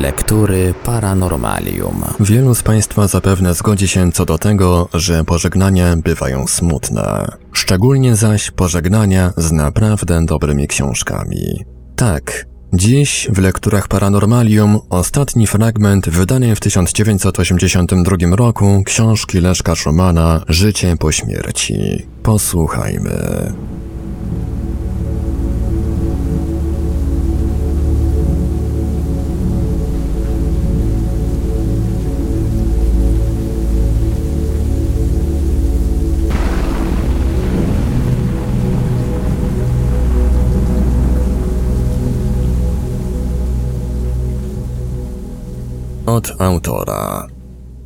Lektury Paranormalium. Wielu z Państwa zapewne zgodzi się co do tego, że pożegnania bywają smutne. Szczególnie zaś pożegnania z naprawdę dobrymi książkami. Tak, dziś w lekturach Paranormalium ostatni fragment wydanej w 1982 roku książki Leszka Szumana Życie po śmierci. Posłuchajmy. Od autora.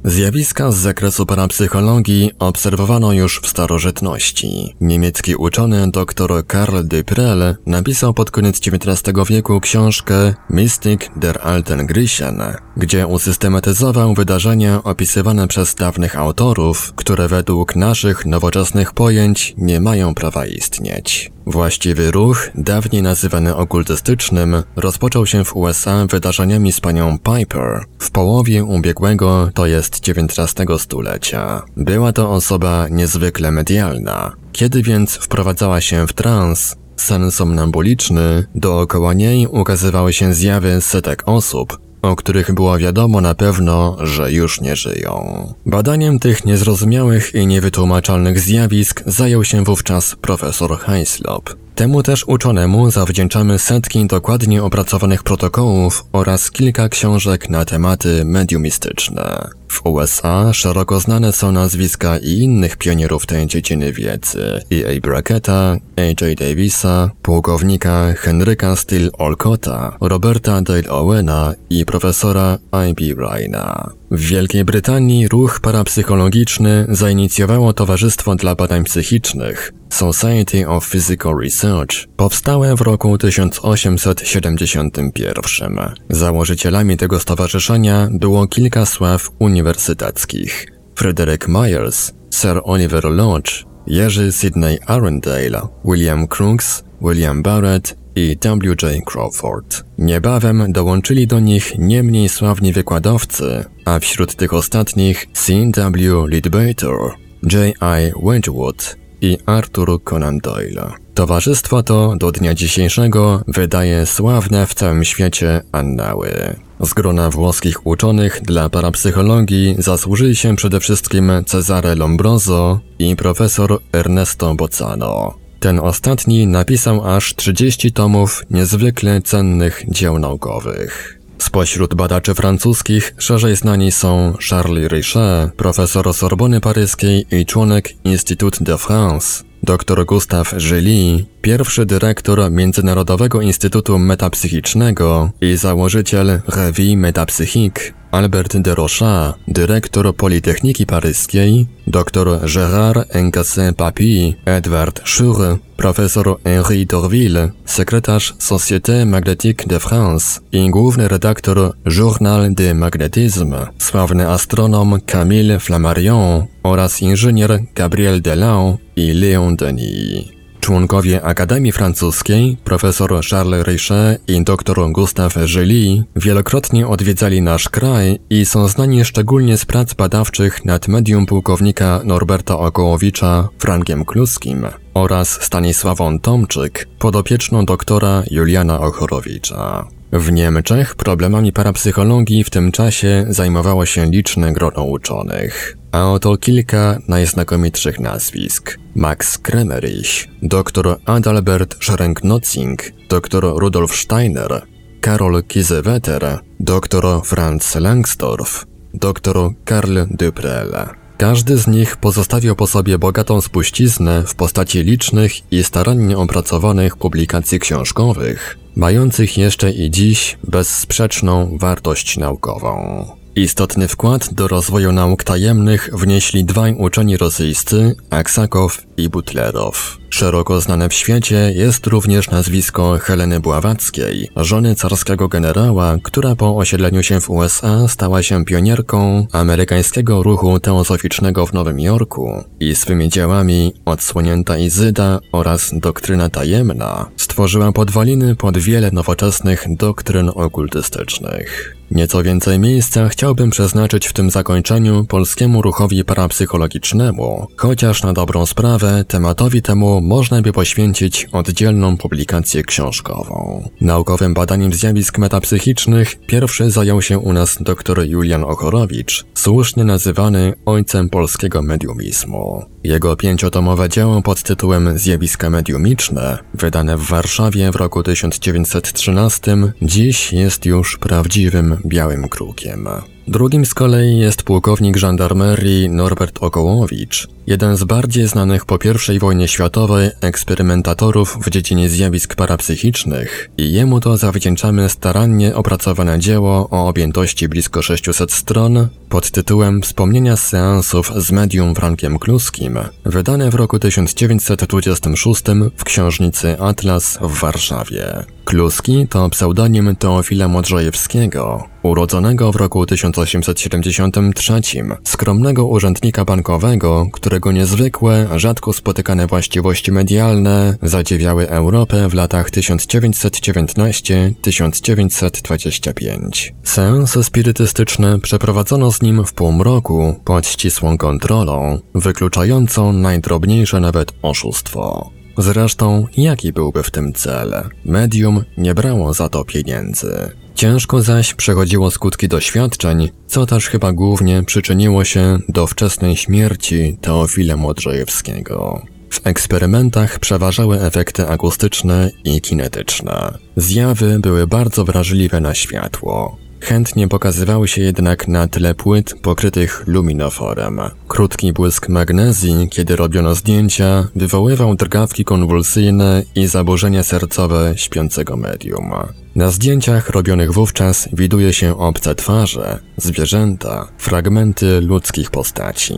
Zjawiska z zakresu parapsychologii obserwowano już w starożytności. Niemiecki uczony dr Karl Duprel napisał pod koniec XIX wieku książkę Mystic der Alten Griechen, gdzie usystematyzował wydarzenia opisywane przez dawnych autorów, które według naszych nowoczesnych pojęć nie mają prawa istnieć. Właściwy ruch, dawniej nazywany okultystycznym, rozpoczął się w USA wydarzeniami z panią Piper w połowie ubiegłego, to jest XIX stulecia. Była to osoba niezwykle medialna. Kiedy więc wprowadzała się w trans, sen somnambuliczny, dookoła niej ukazywały się zjawy setek osób, o których było wiadomo na pewno, że już nie żyją. Badaniem tych niezrozumiałych i niewytłumaczalnych zjawisk zajął się wówczas profesor Heislop. Temu też uczonemu zawdzięczamy setki dokładnie opracowanych protokołów oraz kilka książek na tematy mediumistyczne. W USA szeroko znane są nazwiska i innych pionierów tej dziedziny wiedzy, E.A. Bracketta, A.J. Davisa, pułkownika Henryka Steele Olcotta, Roberta Dale Owena i profesora I.B. Ryana. W Wielkiej Brytanii ruch parapsychologiczny zainicjowało Towarzystwo dla Badań Psychicznych, Society of Physical Research, powstałe w roku 1871. Założycielami tego stowarzyszenia było kilka sław uniwersyteckich. Frederick Myers, Sir Oliver Lodge, Jerzy Sidney Arundale, William Crookes, William Barrett i W.J. Crawford. Niebawem dołączyli do nich nie mniej sławni wykładowcy, a wśród tych ostatnich C.W. Leadbeater, J.I. Wedgwood i Arthur Conan Doyle. Towarzystwo to do dnia dzisiejszego wydaje sławne w całym świecie annały. Z grona włoskich uczonych dla parapsychologii zasłużyli się przede wszystkim Cesare Lombroso i profesor Ernesto Bozzano. Ten ostatni napisał aż 30 tomów niezwykle cennych dzieł naukowych. Spośród badaczy francuskich szerzej znani są Charles Richet, profesor Sorbony Paryskiej i członek Institut de France, dr Gustave Gély, pierwszy dyrektor Międzynarodowego Instytutu Metapsychicznego i założyciel Revue Metapsychique, Albert de Rochat, dyrektor Politechniki Paryskiej, dr Gérard Encassé-Papy, Edward Schur, profesor Henri Dorville, sekretarz Société Magnétique de France i główny redaktor Journal de Magnétisme, sławny astronom Camille Flammarion oraz inżynier Gabriel Delau i Léon Denis. Członkowie Akademii Francuskiej, profesor Charles Richet i dr Gustave Gély wielokrotnie odwiedzali nasz kraj i są znani szczególnie z prac badawczych nad medium pułkownika Norberta Okołowicza Frankiem Kluskim oraz Stanisławą Tomczyk, podopieczną doktora Juliana Ochorowicza. W Niemczech problemami parapsychologii w tym czasie zajmowało się liczne grono uczonych. A oto kilka najznakomitszych nazwisk. Max Kremerich, dr Adalbert Schrenk-Notzing, dr Rudolf Steiner, Karol Kiesewetter, dr Franz Langsdorff, dr Karl Duprel. Każdy z nich pozostawił po sobie bogatą spuściznę w postaci licznych i starannie opracowanych publikacji książkowych, mających jeszcze i dziś bezsprzeczną wartość naukową. Istotny wkład do rozwoju nauk tajemnych wnieśli dwaj uczeni rosyjscy, Aksakow i Butlerow. Szeroko znane w świecie jest również nazwisko Heleny Bławackiej, żony carskiego generała, która po osiedleniu się w USA stała się pionierką amerykańskiego ruchu teozoficznego w Nowym Jorku i swymi dziełami Odsłonięta Izyda oraz Doktryna Tajemna stworzyła podwaliny pod wiele nowoczesnych doktryn okultystycznych. Nieco więcej miejsca chciałbym przeznaczyć w tym zakończeniu polskiemu ruchowi parapsychologicznemu, chociaż na dobrą sprawę tematowi temu można by poświęcić oddzielną publikację książkową. Naukowym badaniem zjawisk metapsychicznych pierwszy zajął się u nas dr Julian Ochorowicz, słusznie nazywany ojcem polskiego mediumizmu. Jego pięciotomowe dzieło pod tytułem Zjawiska mediumiczne, wydane w Warszawie w roku 1913, dziś jest już prawdziwym białym krukiem. Drugim z kolei jest pułkownik żandarmerii Norbert Okołowicz, jeden z bardziej znanych po I wojnie światowej eksperymentatorów w dziedzinie zjawisk parapsychicznych i jemu to zawdzięczamy starannie opracowane dzieło o objętości blisko 600 stron pod tytułem Wspomnienia z seansów z medium Frankiem Kluskim, wydane w roku 1926 w książnicy Atlas w Warszawie. Kluski to pseudonim Teofila Modrzejewskiego, urodzonego w roku 1873, skromnego urzędnika bankowego, którego niezwykłe, rzadko spotykane właściwości medialne zadziwiały Europę w latach 1919-1925. Seanse spirytystyczne przeprowadzono z nim w półmroku pod ścisłą kontrolą, wykluczającą najdrobniejsze nawet oszustwo. Zresztą, jaki byłby w tym cel? Medium nie brało za to pieniędzy. Ciężko zaś przechodziło skutki doświadczeń, co też chyba głównie przyczyniło się do wczesnej śmierci Teofila Modrzejewskiego. W eksperymentach przeważały efekty akustyczne i kinetyczne. Zjawy były bardzo wrażliwe na światło. Chętnie pokazywały się jednak na tle płyt pokrytych luminoforem. Krótki błysk magnezji, kiedy robiono zdjęcia, wywoływał drgawki konwulsyjne i zaburzenia sercowe śpiącego medium. Na zdjęciach robionych wówczas widuje się obce twarze, zwierzęta, fragmenty ludzkich postaci.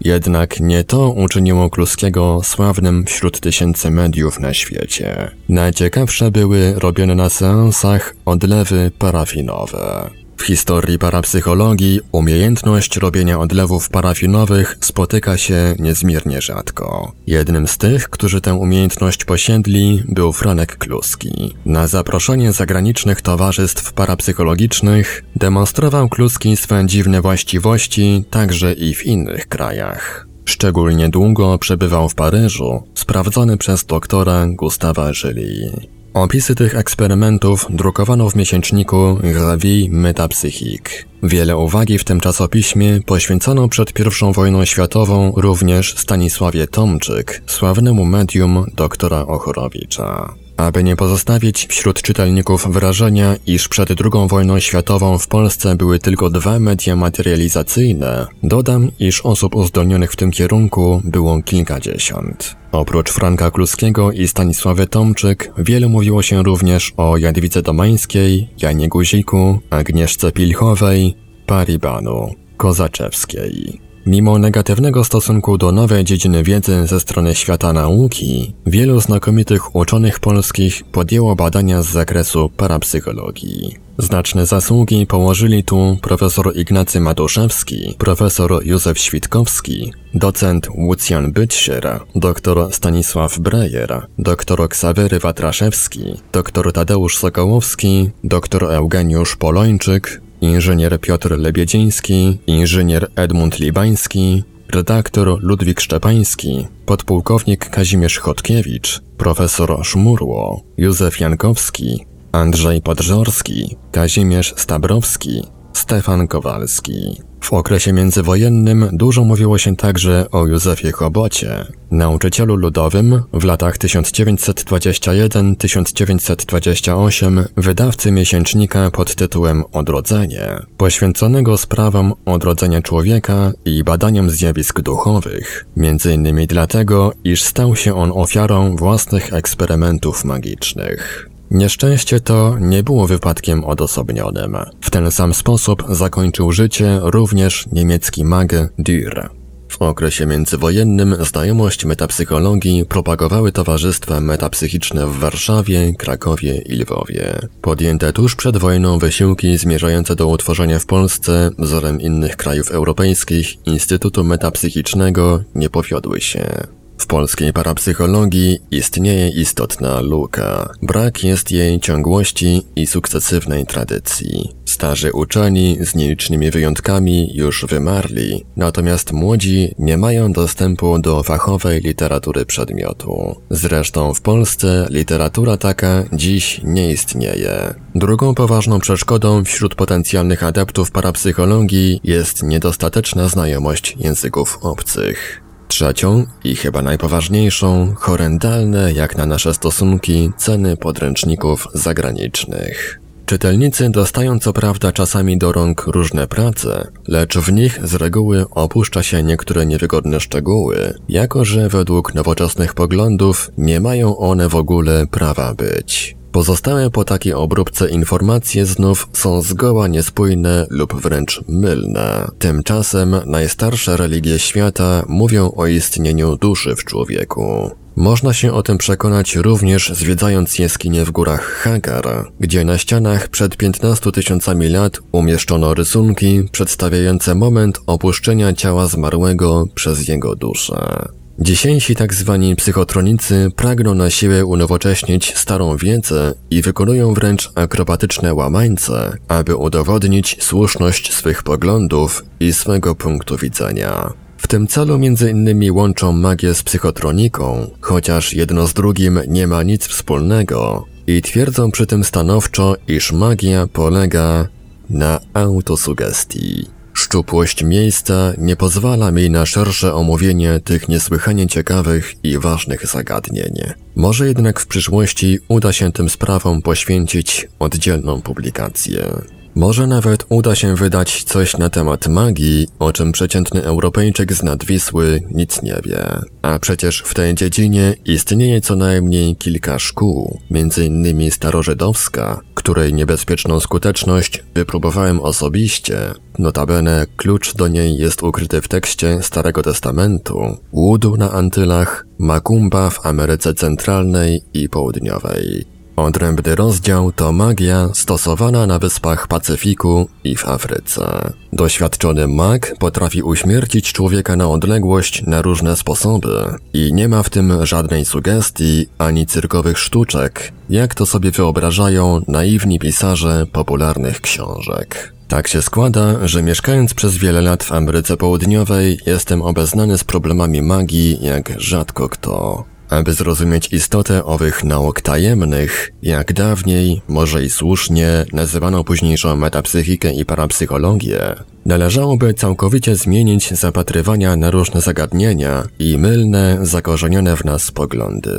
Jednak nie to uczyniło Kluskiego sławnym wśród tysięcy mediów na świecie. Najciekawsze były robione na seansach odlewy parafinowe. W historii parapsychologii umiejętność robienia odlewów parafinowych spotyka się niezmiernie rzadko. Jednym z tych, którzy tę umiejętność posiedli, był Franek Kluski. Na zaproszenie zagranicznych towarzystw parapsychologicznych demonstrował Kluski swe dziwne właściwości także i w innych krajach. Szczególnie długo przebywał w Paryżu, sprawdzony przez doktora Gustawa Żyli. Opisy tych eksperymentów drukowano w miesięczniku Revue Metapsychique. Wiele uwagi w tym czasopiśmie poświęcono przed I wojną światową również Stanisławie Tomczyk, sławnemu medium doktora Ochorowicza. Aby nie pozostawić wśród czytelników wrażenia, iż przed II wojną światową w Polsce były tylko dwa media materializacyjne, dodam, iż osób uzdolnionych w tym kierunku było kilkadziesiąt. Oprócz Franka Kluskiego i Stanisławy Tomczyk, wiele mówiło się również o Jadwice Domańskiej, Janie Guziku, Agnieszce Pilchowej, Paribanu, Kozaczewskiej. Mimo negatywnego stosunku do nowej dziedziny wiedzy ze strony świata nauki, wielu znakomitych uczonych polskich podjęło badania z zakresu parapsychologii. Znaczne zasługi położyli tu profesor Ignacy Maduszewski, profesor Józef Świtkowski, docent Łucjan Bytscher, dr Stanisław Breyer, dr Ksawery Watraszewski, dr Tadeusz Sokołowski, dr Eugeniusz Polończyk, inżynier Piotr Lebiedziński, inżynier Edmund Libański, redaktor Ludwik Szczepański, podpułkownik Kazimierz Chodkiewicz, profesor Szmurło, Józef Jankowski, Andrzej Podżorski, Kazimierz Stabrowski, Stefan Kowalski. W okresie międzywojennym dużo mówiło się także o Józefie Chobocie, nauczycielu ludowym, w latach 1921-1928 wydawcy miesięcznika pod tytułem Odrodzenie, poświęconego sprawom odrodzenia człowieka i badaniom zjawisk duchowych, między innymi dlatego, iż stał się on ofiarą własnych eksperymentów magicznych. Nieszczęście to nie było wypadkiem odosobnionym. W ten sam sposób zakończył życie również niemiecki mag Dürr. W okresie międzywojennym znajomość metapsychologii propagowały towarzystwa metapsychiczne w Warszawie, Krakowie i Lwowie. Podjęte tuż przed wojną wysiłki zmierzające do utworzenia w Polsce, wzorem innych krajów europejskich, Instytutu Metapsychicznego nie powiodły się. W polskiej parapsychologii istnieje istotna luka. Brak jest jej ciągłości i sukcesywnej tradycji. Starzy uczeni z nielicznymi wyjątkami już wymarli, natomiast młodzi nie mają dostępu do fachowej literatury przedmiotu. Zresztą w Polsce literatura taka dziś nie istnieje. Drugą poważną przeszkodą wśród potencjalnych adeptów parapsychologii jest niedostateczna znajomość języków obcych. Trzecią i chyba najpoważniejszą, horrendalne jak na nasze stosunki ceny podręczników zagranicznych. Czytelnicy dostają co prawda czasami do rąk różne prace, lecz w nich z reguły opuszcza się niektóre niewygodne szczegóły, jako że według nowoczesnych poglądów nie mają one w ogóle prawa być. Pozostałe po takiej obróbce informacje znów są zgoła niespójne lub wręcz mylne. Tymczasem najstarsze religie świata mówią o istnieniu duszy w człowieku. Można się o tym przekonać również zwiedzając jaskinie w górach Hagar, gdzie na ścianach przed 15 tysiącami lat umieszczono rysunki przedstawiające moment opuszczenia ciała zmarłego przez jego duszę. Dzisiejsi tak zwani psychotronicy pragną na siłę unowocześnić starą wiedzę i wykonują wręcz akrobatyczne łamańce, aby udowodnić słuszność swych poglądów i swego punktu widzenia. W tym celu między innymi łączą magię z psychotroniką, chociaż jedno z drugim nie ma nic wspólnego i twierdzą przy tym stanowczo, iż magia polega na autosugestii. Szczupłość miejsca nie pozwala mi na szersze omówienie tych niesłychanie ciekawych i ważnych zagadnień. Może jednak w przyszłości uda się tym sprawom poświęcić oddzielną publikację. Może nawet uda się wydać coś na temat magii, o czym przeciętny Europejczyk z nadwisły nic nie wie. A przecież w tej dziedzinie istnieje co najmniej kilka szkół, m.in. starożydowska, której niebezpieczną skuteczność wypróbowałem osobiście. Notabene klucz do niej jest ukryty w tekście Starego Testamentu, Łudu na Antylach, Makumba w Ameryce Centralnej i Południowej. Odrębny rozdział to magia stosowana na wyspach Pacyfiku i w Afryce. Doświadczony mag potrafi uśmiercić człowieka na odległość na różne sposoby i nie ma w tym żadnej sugestii ani cyrkowych sztuczek, jak to sobie wyobrażają naiwni pisarze popularnych książek. Tak się składa, że mieszkając przez wiele lat w Ameryce Południowej jestem obeznany z problemami magii jak rzadko kto. Aby zrozumieć istotę owych nauk tajemnych, jak dawniej, może i słusznie, nazywano późniejszą metapsychikę i parapsychologię, należałoby całkowicie zmienić zapatrywania na różne zagadnienia i mylne, zakorzenione w nas poglądy.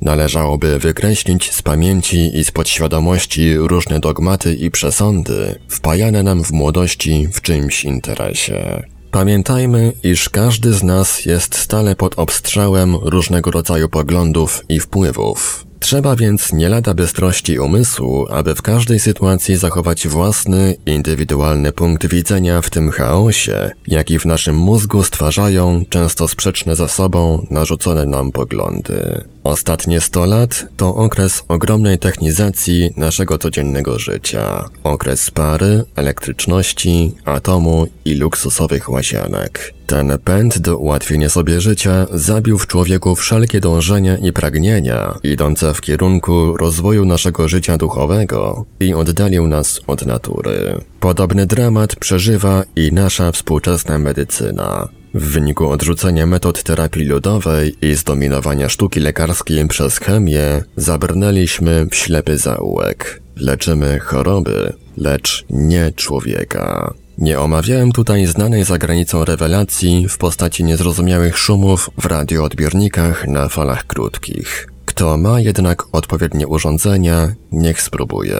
Należałoby wykreślić z pamięci i z podświadomości różne dogmaty i przesądy, wpajane nam w młodości w czymś interesie. Pamiętajmy, iż każdy z nas jest stale pod obstrzałem różnego rodzaju poglądów i wpływów. Trzeba więc nie lada bystrości umysłu, aby w każdej sytuacji zachować własny, indywidualny punkt widzenia w tym chaosie, jaki w naszym mózgu stwarzają często sprzeczne ze sobą narzucone nam poglądy. Ostatnie 100 lat to okres ogromnej technizacji naszego codziennego życia. Okres pary, elektryczności, atomu i luksusowych łazienek. Ten pęd do ułatwienia sobie życia zabił w człowieku wszelkie dążenia i pragnienia, idące w kierunku rozwoju naszego życia duchowego i oddalił nas od natury. Podobny dramat przeżywa i nasza współczesna medycyna. W wyniku odrzucenia metod terapii ludowej i zdominowania sztuki lekarskiej przez chemię, zabrnęliśmy w ślepy zaułek. Leczymy choroby, lecz nie człowieka. Nie omawiałem tutaj znanej za granicą rewelacji w postaci niezrozumiałych szumów w radioodbiornikach na falach krótkich. Kto ma jednak odpowiednie urządzenia, niech spróbuje.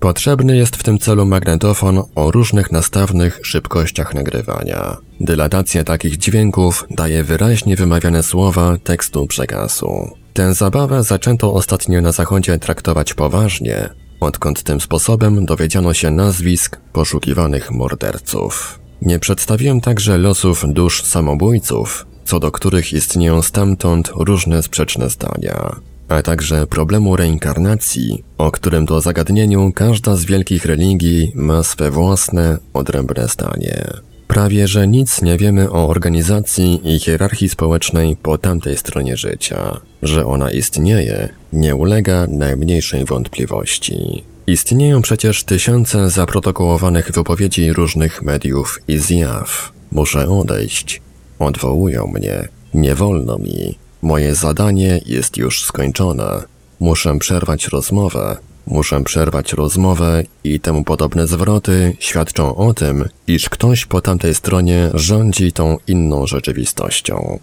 Potrzebny jest w tym celu magnetofon o różnych nastawnych szybkościach nagrywania. Dylatacja takich dźwięków daje wyraźnie wymawiane słowa tekstu przekazu. Tę zabawę zaczęto ostatnio na zachodzie traktować poważnie, odkąd tym sposobem dowiedziano się nazwisk poszukiwanych morderców. Nie przedstawiłem także losów dusz samobójców, co do których istnieją stamtąd różne sprzeczne zdania, a także problemu reinkarnacji, o którym to zagadnieniu każda z wielkich religii ma swe własne, odrębne zdanie. Prawie że nic nie wiemy o organizacji i hierarchii społecznej po tamtej stronie życia. Że ona istnieje, nie ulega najmniejszej wątpliwości. Istnieją przecież tysiące zaprotokołowanych wypowiedzi różnych mediów i zjaw. Muszę odejść. Odwołują mnie. Nie wolno mi. Moje zadanie jest już skończone. Muszę przerwać rozmowę. Muszę przerwać rozmowę i temu podobne zwroty świadczą o tym, iż ktoś po tamtej stronie rządzi tą inną rzeczywistością.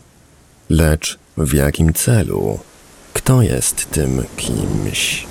Lecz w jakim celu? Kto jest tym kimś?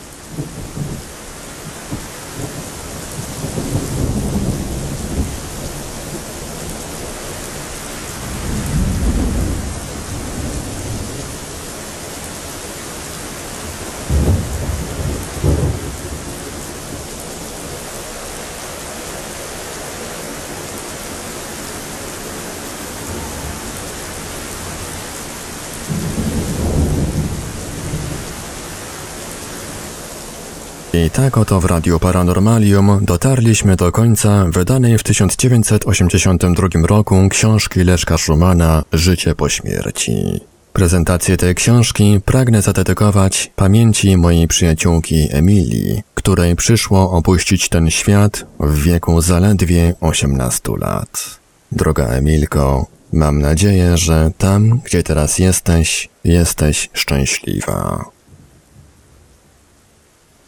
I tak oto w Radiu Paranormalium dotarliśmy do końca wydanej w 1982 roku książki Leszka Szumana Życie po śmierci. Prezentację tej książki pragnę zadedykować pamięci mojej przyjaciółki Emilii, której przyszło opuścić ten świat w wieku zaledwie 18 lat. Droga Emilko, mam nadzieję, że tam, gdzie teraz jesteś, jesteś szczęśliwa.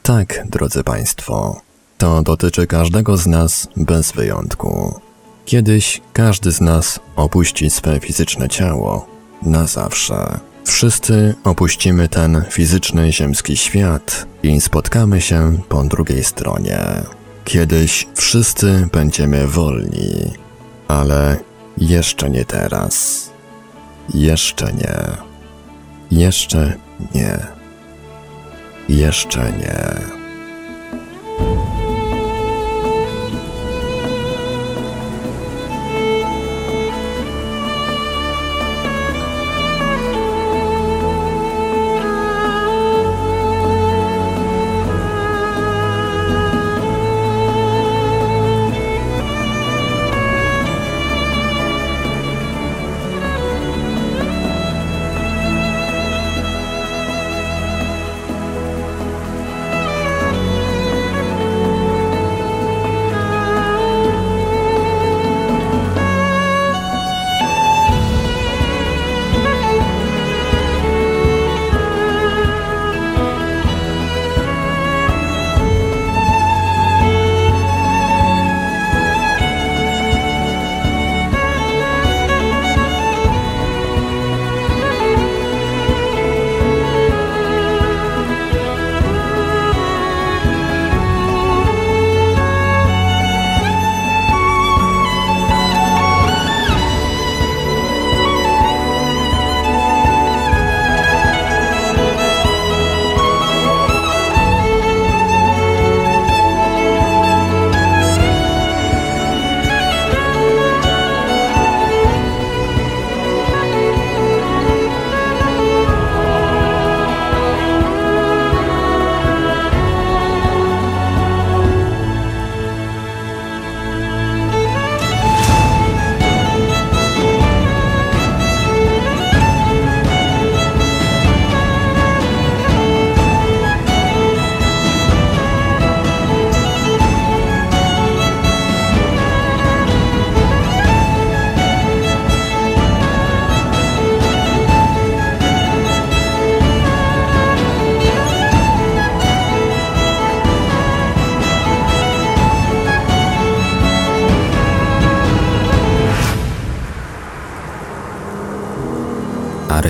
Tak, drodzy Państwo, to dotyczy każdego z nas bez wyjątku. Kiedyś każdy z nas opuści swe fizyczne ciało na zawsze. Wszyscy opuścimy ten fizyczny ziemski świat i spotkamy się po drugiej stronie. Kiedyś wszyscy będziemy wolni, ale jeszcze nie teraz. Jeszcze nie. Jeszcze nie. Jeszcze nie.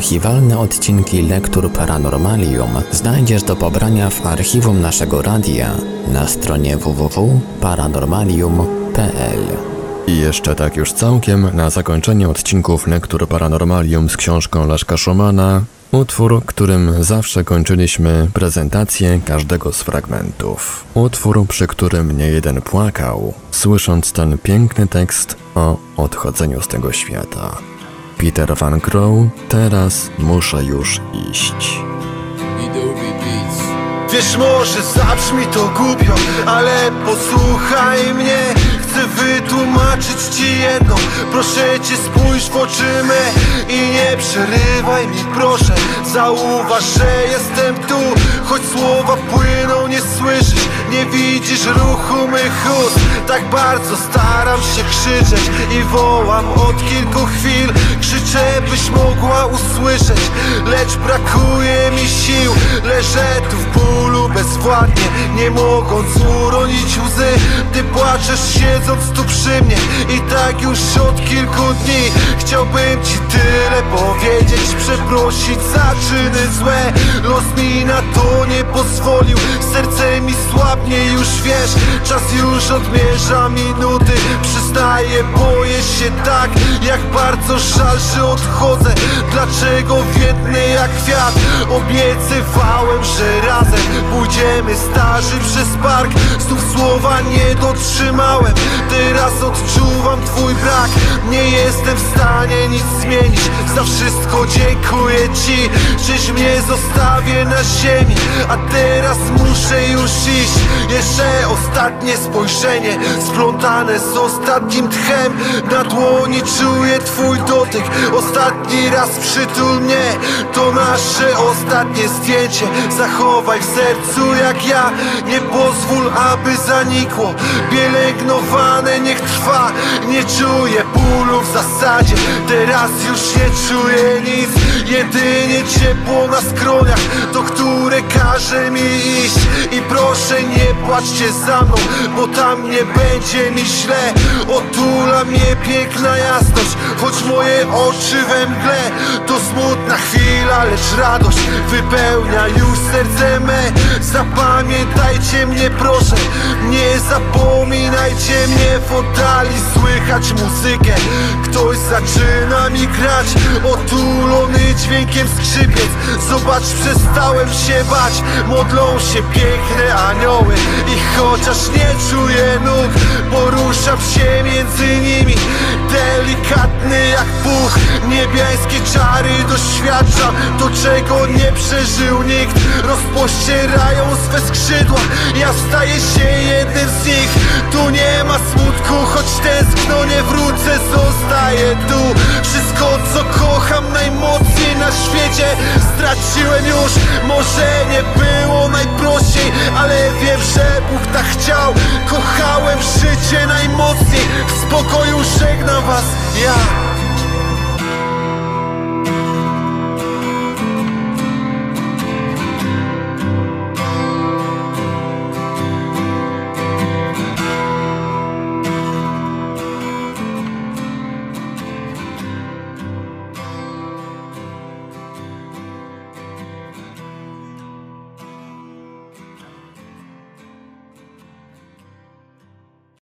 Archiwalne odcinki Lektur Paranormalium znajdziesz do pobrania w archiwum naszego radia na stronie www.paranormalium.pl. I jeszcze tak już całkiem na zakończenie odcinków Lektur Paranormalium z książką Laszka Szumana, utwór, którym zawsze kończyliśmy prezentację każdego z fragmentów. Utwór, przy którym nie jeden płakał, słysząc ten piękny tekst o odchodzeniu z tego świata. Peter Van Crow, teraz muszę już iść. Wiesz, może zabrzmi to głupio, ale posłuchaj mnie wytłumaczyć ci jedno. Proszę cię spójrz w oczy me I nie przerywaj mi proszę. Zauważ, że jestem tu Choć słowa płyną, nie słyszysz. Nie widzisz ruchu mych ust. Tak bardzo staram się krzyczeć I wołam od kilku chwil. Krzyczę, byś mogła usłyszeć Lecz brakuje mi sił. Leżę tu Nie mogąc uronić łzy Ty płaczesz siedząc tu przy mnie. I tak już od kilku dni Chciałbym ci tyle powiedzieć Przeprosić za czyny złe. Los mi na to nie pozwolił Serce mi słabnie już wiesz. Czas już odmierza minuty Boję się tak Jak bardzo żal, że odchodzę. Dlaczego wiednę jak kwiat Obiecywałem, że razem Pójdziemy starzy przez park? Znów słowa nie dotrzymałem. Teraz odczuwam twój brak. Nie jestem w stanie nic zmienić. Za dziękuję ci Czyś mnie zostawię na ziemi A teraz muszę już iść. Jeszcze ostatnie spojrzenie Splątane z ostatnim tchem. Na dłoni czuję twój dotyk Ostatni raz przytul mnie. To nasze ostatnie zdjęcie Zachowaj w sercu jak ja. Nie pozwól, aby zanikło Pielęgnowane niech trwa. Nie czuję bólu w zasadzie. Teraz już nie czuję nic. Jedynie ciepło na skroniach To które każe mi iść. I proszę nie płaczcie za mną Bo tam nie będzie mi źle. Otula mnie piękna jasność Choć moje oczy we mgle. To smutna chwila, lecz radość Wypełnia już serce me. Zapamiętajcie mnie proszę Nie zapominajcie mnie. W oddali Słychać muzykę Ktoś zaczyna mi grać Otulony dźwiękiem skrzypiec. Zobacz, przestałem się bać. Modlą się piękne anioły. I chociaż nie czuję nóg Poruszam się między nimi. Delikatny jak puch. Niebiańskie czary doświadczam To czego nie przeżył nikt. Rozpościerają swe skrzydła. Ja staję się jednym z nich. Tu nie ma smutku Choć tęskno nie wrócę